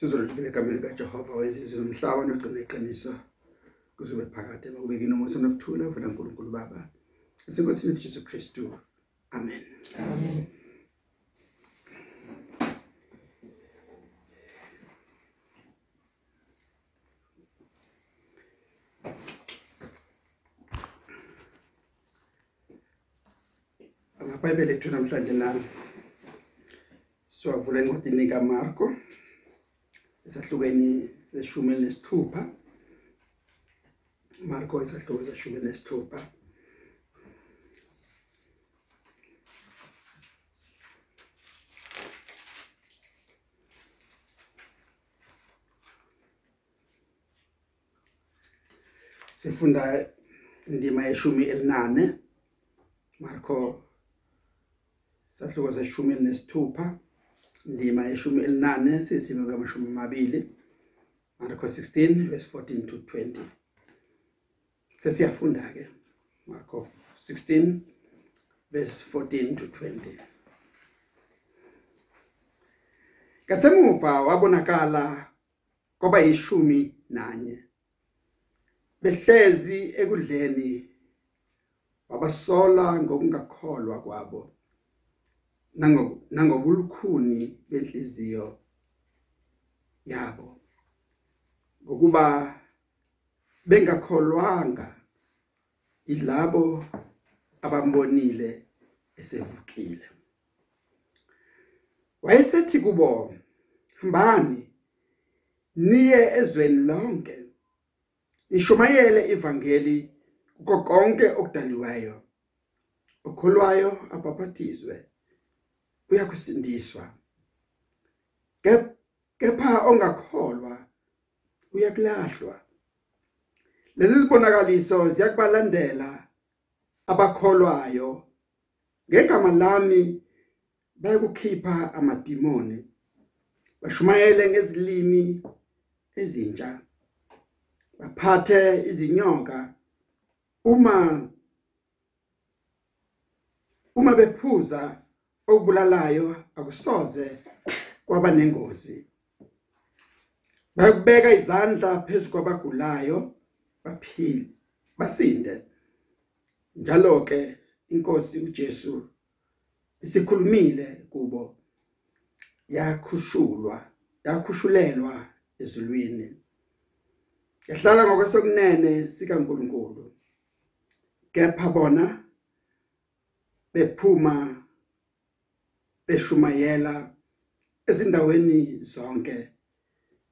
sizolivile egameni kaJehova wezizwe nomhlaba nogcina iqiniso kuzobe phakade makubeke nomusa nokuthula uvela uNkulunkulu Baba. Esenkosini uJesu Kristu. Amen. Amen. amabhayibheli ethu namhlanje na siwavula encwadini kaMarko. Esahlukeni seshumi nesithupha Marko esahluko seshumi nesithupha sifunda indima yeshumi elinane. Marko sahluko seshumi nesithupha indima yeshumi elinane sesimo kamashumi amabili Marko 16 verse 14 to 20 sesiyafunda ke Marko 16 verse 14 to 20 Kasemuva wabonakala kwaba yishumi nanye behlezi ekudleni wabasola ngokungakholwa kwabo. Nangobulukhuni benhliziyo yabo. Ngokuba bengakholwanga ilabo abambonile esevukile. Wayesethi kubo hambani niye ezweni lonke ishumayele ivangeli kuko konke okudaliwayo okholwayo abaphathizwe uyakusindiswa. Kep- kepha ongakholwa uyakulahlwa. Lezi zibonakaliso ziyakubalandela abakholwayo. Ngegama lami bayakukhipha amadimoni. Bashumayele ngezilimi ezintsha. Baphathe izinyoka. Uma uma bephuza okubulalayo akusoze kwaba nengozi. Bayakubeka izandla phezulu kwabagulayo baphile basinde. Njalo ke inkosi uJesu isikhulumile kubo yakhushulwa yakhushulelwa ezulwini. Yahlala ngokwesokunene sikaNkuluNkulu. Kepha bona bephuma beshumayela ezindaweni zonke.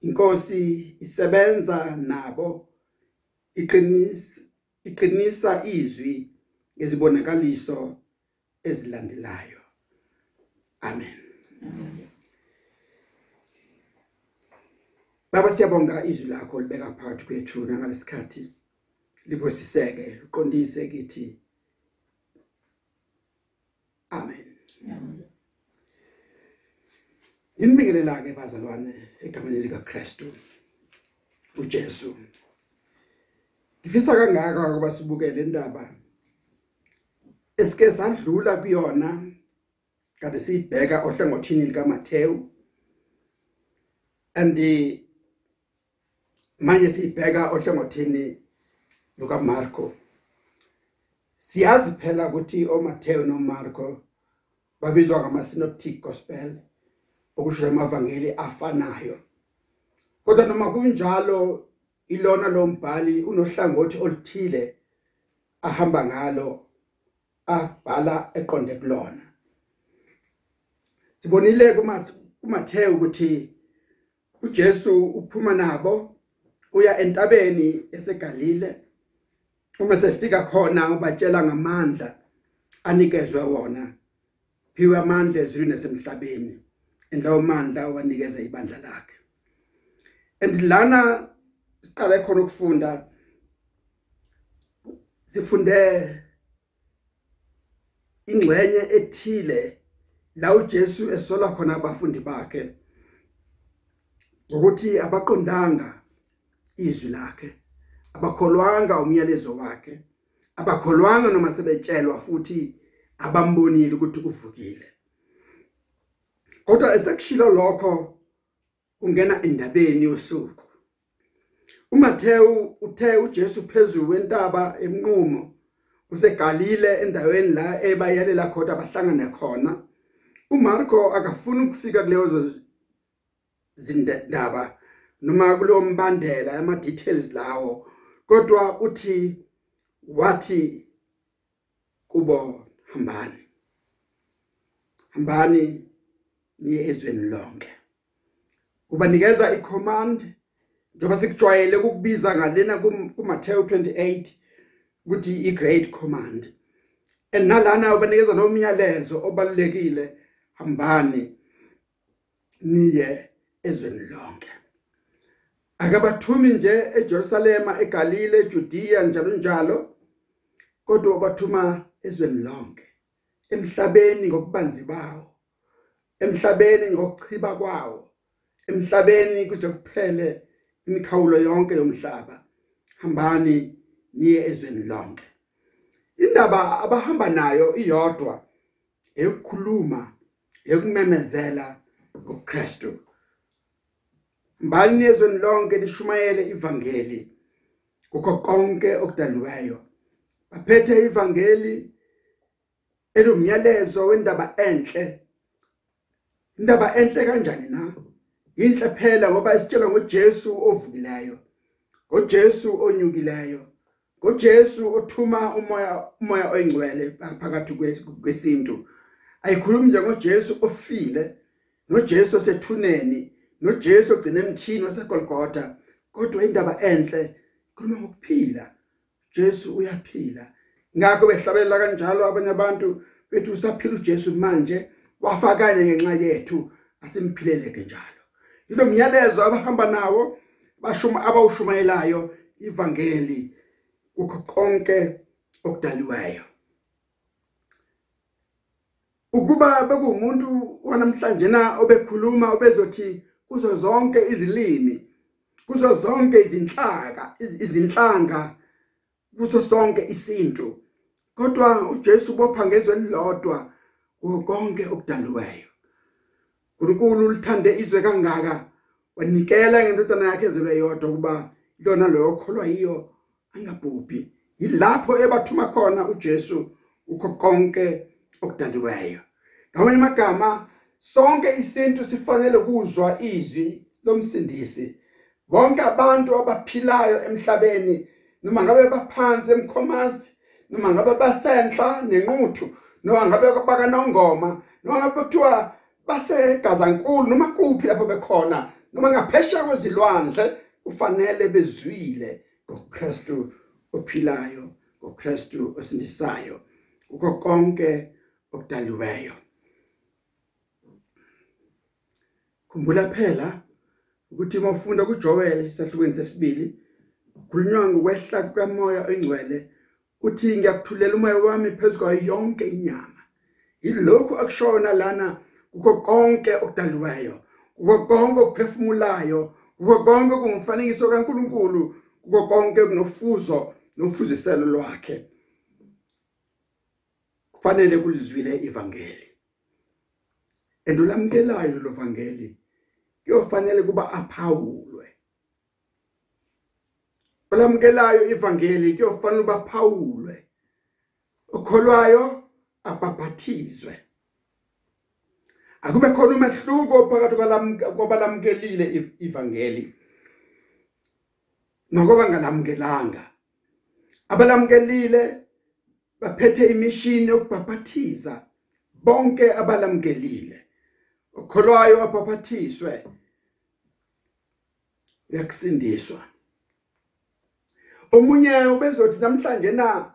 Inkosi isebenza nabo iqinisa iqinisa izwi ngezibonakaliso ezilandelayo. Amen. Baba siyabonga izwi lakho libeka phakathi kwethu ngalesikhathi libosiseke liqondise kithi. Amen. Inibingelela ke bazalwane egameni lika Kristu uJesu. Ngifisa kangaka ukuba sibukele indaba esike sadlula kuyona kade siyibheka ohlangothini lika Matthew and manje siyibheka ohlangothini luka Marko siyazi phela ukuthi oMatthew noMarko babizwa ngama synoptic gospel. Okusho amavangeli afanayo. Kodwa noma kunjalo ilona lombhali unohlangothi oluthile ahamba ngalo abhala eqonde kulona. Sibonile kuMathewu ukuthi uJesu uphuma nabo uya entabeni yaseGalile. Uma sefika khona ubatshela ngamandla anikezwe wona. Phiwe amandla ezulwini nasemhlabeni. Endawo amandla owanikeza ibandla lakhe. Andilana siqala khona ukufunda sifunde ingxenye ethile la uJesu esola khona abafundi bakhe ukuthi abaqondanga izwi lakhe abakholwanga umyalezo wakhe abakholwanga noma sebetshelwa futhi abambonile ukuthi kuvukile. Kodwa esekushilo lokho ungena endabeni yosuku. uMathewu uthe uJesu phezulu kwentaba emnqumo usegalile endaweni la ebayalela khona abahlangana khona. uMarko akafuni ukufika kulezo zindaba noma kulo mbandela ama details lawo kodwa uthi wathi kubo hambani hambani. Niye ezweni lonke. Ubanikeza icommand njengoba sikujwayele ukukubiza ngalena kuMatthieu 28 ukuthi i-great command. Enalana ubanikeza nomyalezo obalulekile hambani niye ezweni lonke. Akabathumi nje eJerusalema eGalile eJudea njalo njalo kodwa ubathuma ezweni lonke emhlabeni ngokubanzi bawo. Emhlabeni ngokuchiba kwawo emhlabeni kuze kuphele imikhawulo yonke yomhlaba. Hambani niye ezweni lonke. Indaba abahamba nayo iyodwa ekukhuluma ekumemezela ngoKristu. Mbani ezweni lonke lishumayele ivangeli kukho konke okudaliweyo baphethe ivangeli elumyalezo wendaba enhle indaba enhle kanjani na? Inhle phela ngoba isitshela ngoJesu ovukileyo ngoJesu onyukileyo ngoJesu othuma umoya umoya oyingcwele phakathi kwesintu. Ayikhulumi nje ngoJesu ofile noJesu osethuneni noJesu ogcina emthini waseGolgotha kodwa indaba enhle ikhuluma ngokuphila. Jesu uyaphila. Ngakho behlabela kanjalo abanye abantu bethu usaphila uJesu manje wafakanye ngenxa yethu asimphileleke njalo. Yilo myalezo abahamba nawo bashuma abawushumayelayo ivangeli kukho konke okudaliweyo ukuba bekumuntu wanamhlanje na obekhuluma obezothi kuzo zonke izilimi kuzo zonke izinhlaka izinhlanga kuso sonke isintu. Kodwa uJesu bopha ngezwe elilodwa konke okudaliweyo uNkulunkulu ulithande izwe kangaka wanikela ngendodana yakhe ezelwe yodwa kuba yona leyo kholwa yiyo angabhubhi. Yilapho ebathuma khona uJesu ukho konke okudaliweyo ngamanye amagama sonke isintu sifanele kuzwa izwi lomsindisi. Bonke abantu abaphilayo emhlabeni noma ngabe baphansi emkhomazi noma ngabe basenhla nenquthu noma ngabe bakanongoma noma ngabe kuthiwa basegazankulu noma kuphi lapho bekhona noma ngaphesheya kwezilwandle kufanele bezwile ngoKristu ophilayo ngoKristu osindisayo ukho konke okudaliweyo. Khumbula phela ukuthi mawufunda kuJoel isahlukweni sesibili kukhulunywa ngokwehla kukamoya oyingcwele uthi ngiyakuthulela umoya wami phezulu yonke inyama. Yilokhu akushona lana kukho konke okudaliweyo kukho konke okuphefumulayo kukho konke kungumfanekiso kaNkuluNkulu kukho konke kunofuzo nofuziselo lwakhe. Kufanele kulizwile ivangeli. Endulamkelayo lo vangeli kuyofanele kuba aphawulwe olamukelayo ivangeli kuyofanele baphawulwe okholwayo ababhathizwe akube khona umehluko phakathi kwabalamkelile ivangeli nokuba ngalamukelanga abalamkelile baphethe imishini yokubhaphathiza bonke abalamkelile okholwayo abhaphathiswe uyakusindiswa. Omunye ubezothi namhlanje na?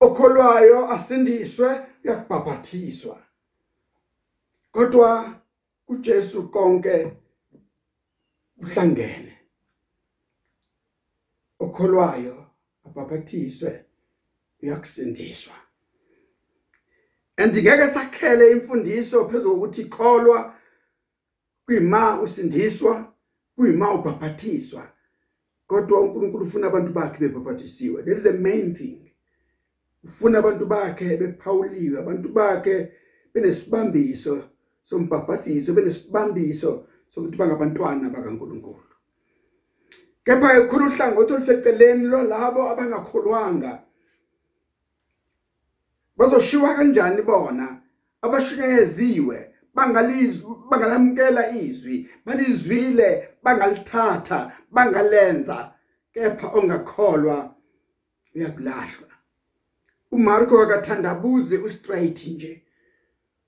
Okholwayo asindiswe uyakubhaphathiswa kodwa uJesu konke uhlangene okholwayo abhaphathiswe uyakusindiswa andingeke sakhele imfundiso phezulu ukuthi kholwa kuyima usindiswa kuyima ubhaphathizwa kodwa uNkulunkulu ufuna abantu bakhe bebhaphathisiwe there is a main thing. Ufuna abantu bakhe bephawuliwe abantu bakhe benesibambiso sombhabhadiso benesibambiso sokuthi bangabantwana bakaNkuluNkulu. Kepha khona uhlangothi oluseceleni lo labo abangakholwanga bazoshiwa kanjani bona? Abashunyeziwe bangalizwi bangalamkela izwi balizwile bangalithatha bangalenza kepha ongakholwa uyabulahlwa uMarko akathandabuzi ustraight nje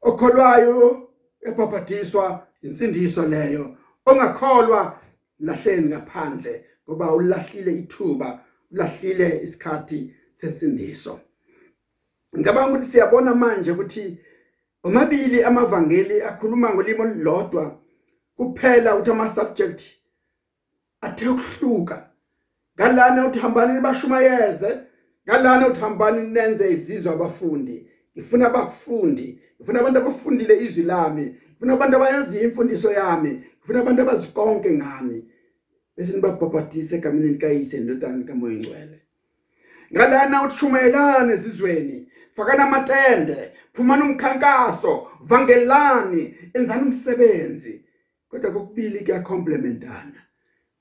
okholwayo ebhabhadiswa insindiso leyo ongakholwa lahleni ngaphandle ngoba ulahlile ithuba ulahlile isikhathi sensindiso. Ngicabanga ukuthi siyabona manje ukuthi omabili amavangeli akhuluma ngolimo olulodwa kuphela ukuthi ama subject athe ukuhluka. Ngalana uthi hambani bashumayeze ngalana uthi hambani nenze izizwe abafundi. Ngifuna abafundi ngifuna abantu abafundile izwi lami ngifuna abantu abayazi imfundiso yami ngifuna abantu abazikonke ngami. Bese nibabhabhadise egameni likayise ndodana likamoya ingcwele ngalana uthishumayelane ezizweni fakana amatende. Phumana umkhankaso. Vangelani. Enzani umsebenzi. Kodwa kokubili kuyacomplementana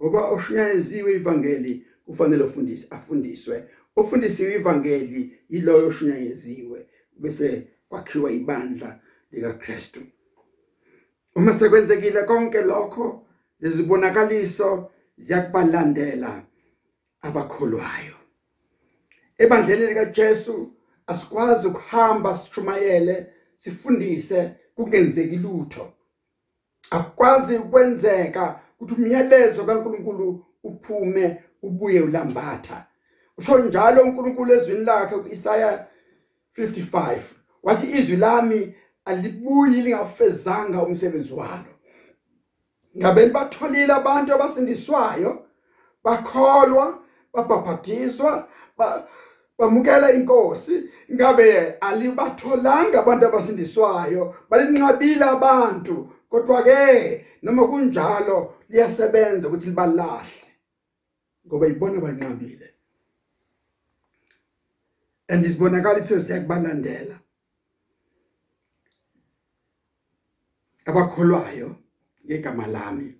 ngoba oshunyayeziwe ivangeli kufanele ufundise afundiswe. Ofundisiwe ivangeli yiloyo oshunyayeziwe bese kwakhiwa ibandla lika Kristu uma sekwenzekile konke lokho lezibonakaliso ziyakubalandela abakholwayo. Ebandleni lika Jesu asikwazi ukuhamba sichumayele sifundise kungenzeki lutho. Akwazi ukwenzeka ukuthi umyalezo kaNkuluNkulu uphume ubuye ulambatha. Usho njalo uNkulunkulu ezwini lakhe kuIsaya 55 wathi izwi lami alibuyi lingafezanga umsebenzi walo. Ngabe batholile abantu abasindiswayo bakholwa babhabhadiswa bamukela inkosi ngabe alibatholanga abantu abasindiswayo? Balinqabile abantu kodwa ke noma kunjalo liyasebenza ukuthi libalahle. Ngoba ibona banqabile andisibonakaliso siyakubalandela abakholwayo ngegama lami.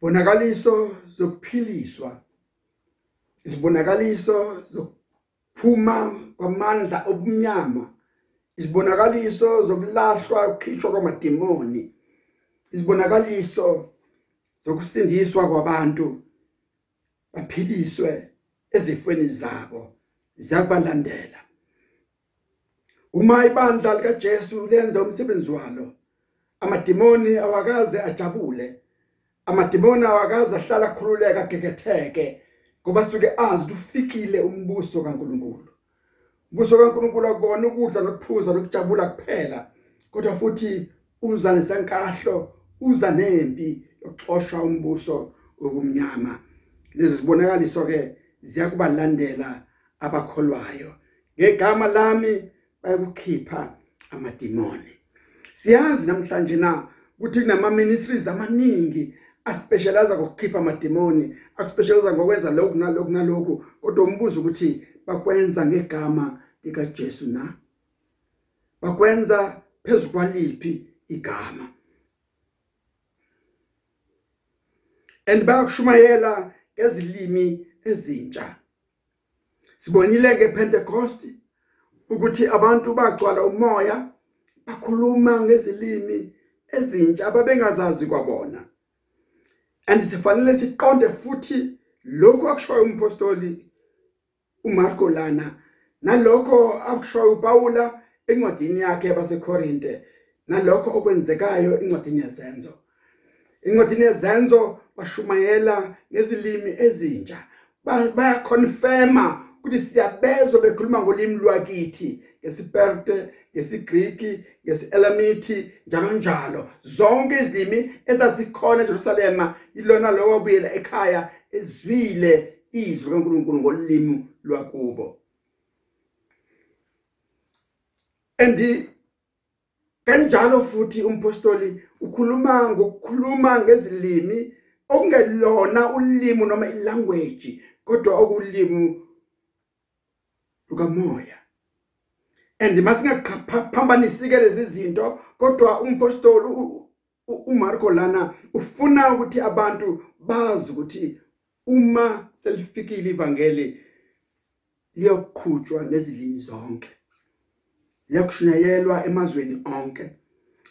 Bonakaliso zokuphiliswa izibonakaliso zokuphuma kwamandla obumnyama izibonakaliso zokulahlwa ukukhishwa kwamademoni izibonakaliso zokusindiswa kwabantu baphiliswe ezifweni zabo ziyakubalandela. Uma ibandla lika Jesu lenza umsebenzi walo amademoni awakaze ajabule amademoni awakaze ahlala khululeka gegetheke ngoba suke azi ukuthi ufikile umbuso kaNkuluNkulu. Umbuso kaNkuluNkulu akona ukudla nokuphuza nokujabula kuphela kodwa futhi uza nesankahlo uza nempi yokuxosha umbuso okumnyama. Lezi zibonakaliso ke ziyakubalandela abakholwayo. Ngegama lami bayakukhipha amadimoni. Siyazi namhlanje na ukuthi kunama ministries amaningi aspecialize ngokukhipha amademoni akuspecialize ngokwenza lokhu nalokhu nalokhu kodwa umbuzo ukuthi bakwenza ngegama lika Jesu na? Bakwenza phezulu kwaliphi igama? And bayakushumayela ngezilimi ezintsha. Sibonile ngePentecost ukuthi abantu bagcwala umoya bakhuluma ngezilimi ezintsha ababengazazi kwabona. And sifanele siqonde futhi lokho akushoyo umpostoli uMarko lana nalokho akushoyo uPaula encwadini yakhe yabaseKorinte nalokho okwenzekayo encwadini yezenzo. Encwadini yezenzo bashumayela ngezilimi ezintsha bayaconfirma ukuthi siyabezwa bekhuluma ngolimi lwakithi. Ngesiperte ngesigriki ngesielamithi njalo njalo. Zonke izilimi ezazikhona eJerusalema ilona lo wabuyela ekhaya ezwile izwi kaNkuluNkulu ngolimi lwakubo. Endi kanjalo futhi umpostoli ukhuluma ngokukhuluma ngezilimi okungelona ulimi noma ilanguage kodwa okulimi lukamoya. And masingaphambanisi ke lezi zinto kodwa umpostoli uMarko lana ufuna ukuthi abantu bazi ukuthi uma selifikile ivangeli liyoqhutshwa nezilimi zonke liyakushunyayelwa emazweni onke.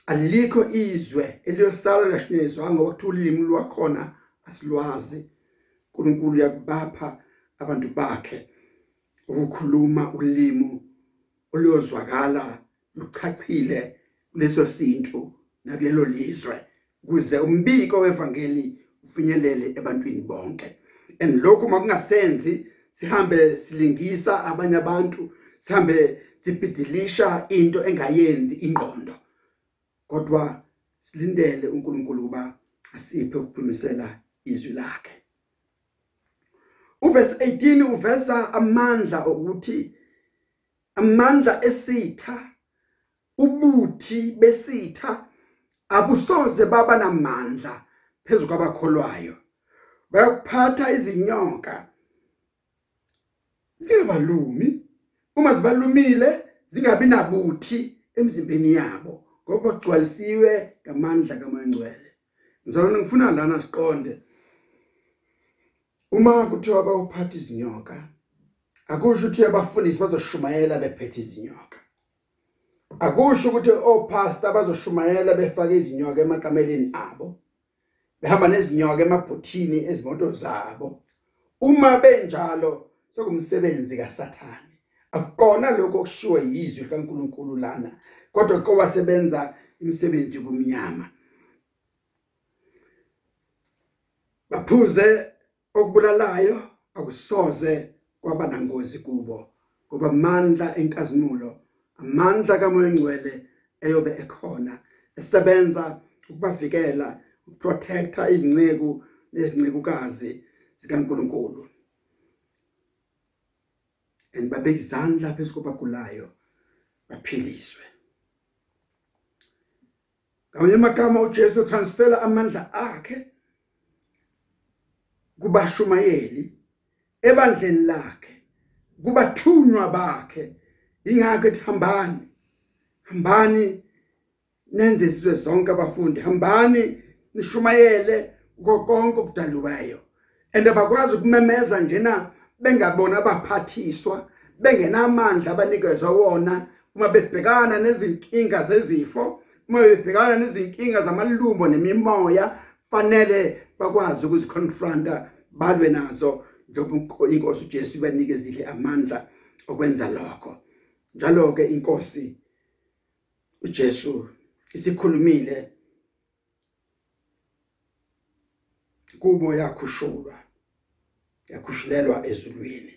Alikho izwe eliyosala lashunyezwa ngoba kuthiwa ulimi lwakhona asilwazi. uNkulunkulu yakubapha abantu bakhe ukukhuluma ulimi oluyozwakala luchachile kuleso sintu nakulelo lizwe kuze umbiko wevangeli ufinyelele ebantwini bonke. And lokhu makungasenzi sihambe silingisa abanye abantu sihambe sibhidilisha into engayenzi ingqondo. Kodwa silindele uNkulunkulu kuba asiphe ukuphumisela izwi lakhe. Uverse 18 uveza amandla ukuthi amandla esitha ubuthi besitha abusoze baba namandla phezulu kwabakholwayo. Bayakuphatha izinyoka. Zingabalumi uma zibalumile zingabi nabuthi emzimbeni yabo ngoba kugcwalisiwe ngamandla kaMangcwele. Ngizalona ngifuna lana siqonde. Uma kuthiwa bawuphatha izinyoka akusho ukuthi abafundisi bazoshumayela bephethe izinyoka. Akusho ukuthi opastor bazoshumayela befake izinyoka emakameleni abo behamba nezinyoka emabhuthini ezimoto zabo. Uma benjalo sokumsebenzi kaSathane. Akukona lokho okushiwo yizwi kaNkuluNkulu lana kodwa kowasebenza imisebenzi kumnyama baphuze okubulalayo akusoze kwaba nangozi kubo kuba amandla enkazimulo amandla kamoya engcwele eyobe ekhona esebenza ukubavikela ukuprotecta izinceku nezincekukazi zikaNkuluNkulu. And babeka izandla phezukobagulayo baphiliswe. Ngamanye amagama uJesu transfera amandla akhe kubashumayeli ebandleni lakhe kubathunywa bakhe. Ingakho ethi hambani hambani nenze sizwe zonke abafundi hambani nishumayele konke okudaliweyo and abakwazi ukumemeza njena bengabona abaphathiswa bengenamandla abanikezwa wona uma bebhekana nezinkinga zezifo uma bebhekana nezinkinga zamalumbo nemimoya fanele bakwazi ukuziconfronta balwe nazo. Njengoba inkosi uJesu ibanikezile amandla okwenza lokho. Njalo ke inkosi uJesu isikhulumile kubo yakhushulwa yakhushulelwa ezulwini.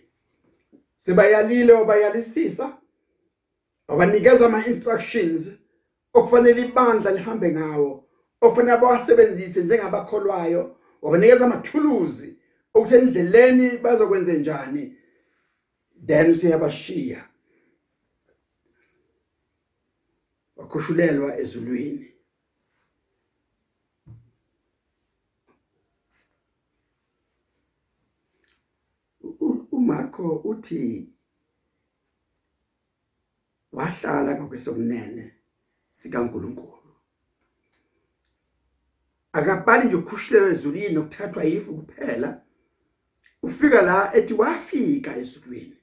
Sebayalile obayalisisa abanikeza ama instructions okufanele ibandla lihambe ngawo okufanele abawasebenzise njengabakholwayo wabanikeza amathuluzi ukuthi endleleni bazokwenza njani? Then siyabashiya wakhushulelwa ezulwini. uMarko uthi wahlala ngokwesokunene sikaNkuluNkulu. Akabhali nje ukukhushulelwa ezulwini nokuthathwa yifu kuphela. Ufika la ethi wafika ezulwini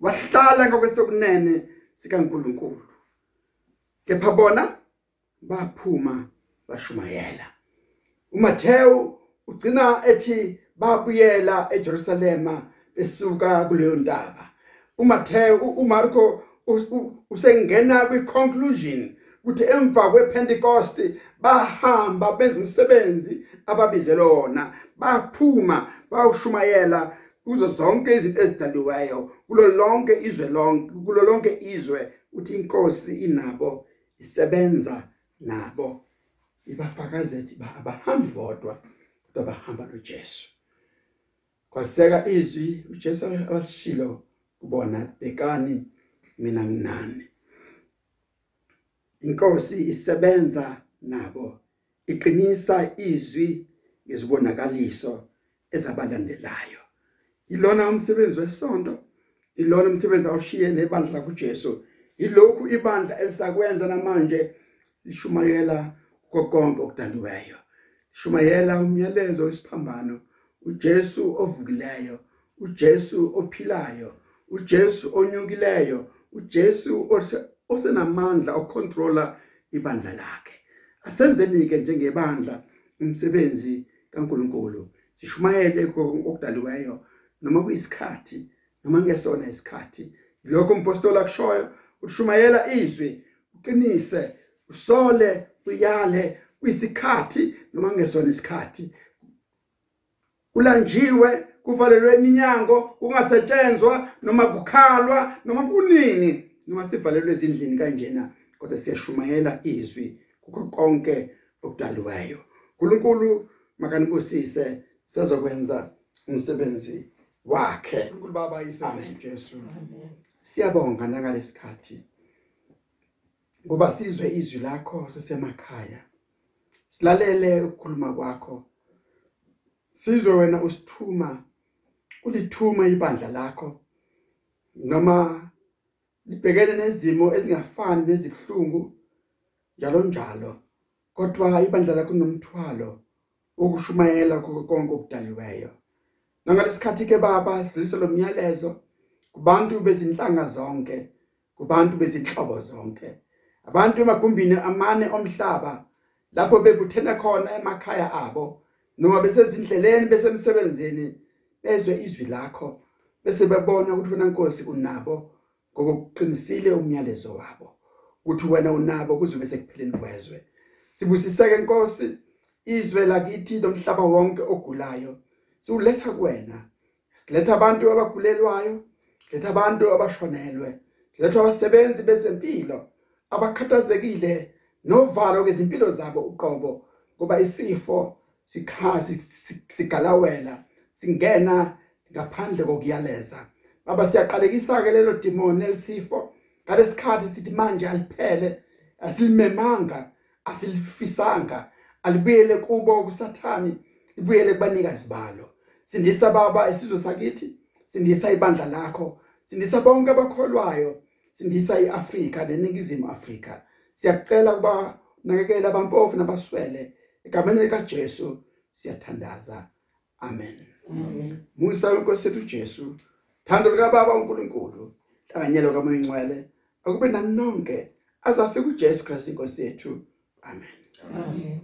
wahlala ngokwesokunene sikaNkuluNkulu. Kepha bona baphuma bashumayela. uMatteo ugcina ethi babuyela eJerusalema esuka kuleyo ndaba uMatteo uMarko usengena kwiconclusion ukuthi emva kwePentecost bahamba bezimsebenzi ababizelwe wona baphuma bawushumayela kuzo zonke izinto ezidaliweyo kulo lonke izwe lonke kulo lonke izwe uthi inkosi inabo isebenza nabo. Ibafakazethi abahambi bodwa kodwa bahamba noJesu. Kwaseka izwi uJesu asishilo kubona bekani mina nginani. Inkosi isebenza nabo iqinisa izwi ngezibonakaliso ezabalandelayo. Ilona umsebenzi wesonto ilona umsebenzi awushiye nebandla kuJesu. Ilokhu ibandla elisakwenza namanje lishumayela konke okudaliweyo. Shumayela umyalezo wesiphambano uJesu ovukileyo uJesu ophilayo uJesu onyukileyo uJesu osenamandla ocontroller ibandla lakhe. Asenzeni ke njengebandla umsebenzi kaNkuluNkulu. Sishumayele okudaliweyo noma kuyisikhathi noma ngesona isikhathi. Lokho umphostoli akushoyo ushumayela izwi uqinise usole uyale kwisikhathi noma ngesona isikhathi. Kulanjiwe kuvalelwe iminyango kungasetshenzwa noma kukhalwa noma kunini. Noma sivalelwe ezindlini kanjena kodwa siyashumayela izwi kukho konke okudaliweyo uNkulunkulu makanibusise sizokwenza umsebenzi wakhe. uNkulunkulu baba yisebenzi Jesu. Siyabonga nangalesikhathi ngoba sizwe izwi lakho sisemakhaya. Silalele ukukhuluma kwakho. Sizwe wena usithuma ulithuma ibandla lakho. Noma libhekene nezimo ezingafani nezikuhlungu njalo njalo. Kodwa ibandla lakho nomthwalo ukushumayela konke okudaliweyo. Nangalesikhathi ke baba dlulisa lo myalezo kubantu bezinhlanga zonke kubantu bezinhlobo zonke. Abantu emagumbini amane omhlaba lapho bebuthena khona emakhaya abo noma besezindleleni besemsebenzini bezwe izwi lakho bese bebona ukuthi wena Nkosi unabo ngokuqinisile umyalezo wabo ukuthi wena unabo kuze bese kupheleni kwezwe. Sibusiseke Nkosi izwe lakithi lomhlaba wonke ogulayo siuletha kuwena. Siletha abantu abagulelwayo siletha abantu abashonelwe siletha abasebenzi bezempilo abakhathazekile novalo kezimpilo zabo uqobo ngoba isifo sikhasi sigalawela singena ngaphandle kokuyaleza. Baba siyaqalekisa ke lelo demon elisifo. Ngalesikhathi sithi manje aliphele asilimemanga asilifisanga alibuyele kubo kusathani libuyele kubanikazi balo. Sindisa baba isizwe sakithi sindisa ibandla lakho sindisa bonke abakholwayo sindisa iAfrika neningizimu Afrika. Siyacela kuba nakekela abampofu nabaswele egameni lika Jesu siyathandaza. Amen. Amen. Musa inkosi sethu Jesu thando lika baba uNkulunkulu hlanganyelo kamoya ngcwele akube nani nonke azafika uJesu Christ inkosi yethu. Amen. Amen.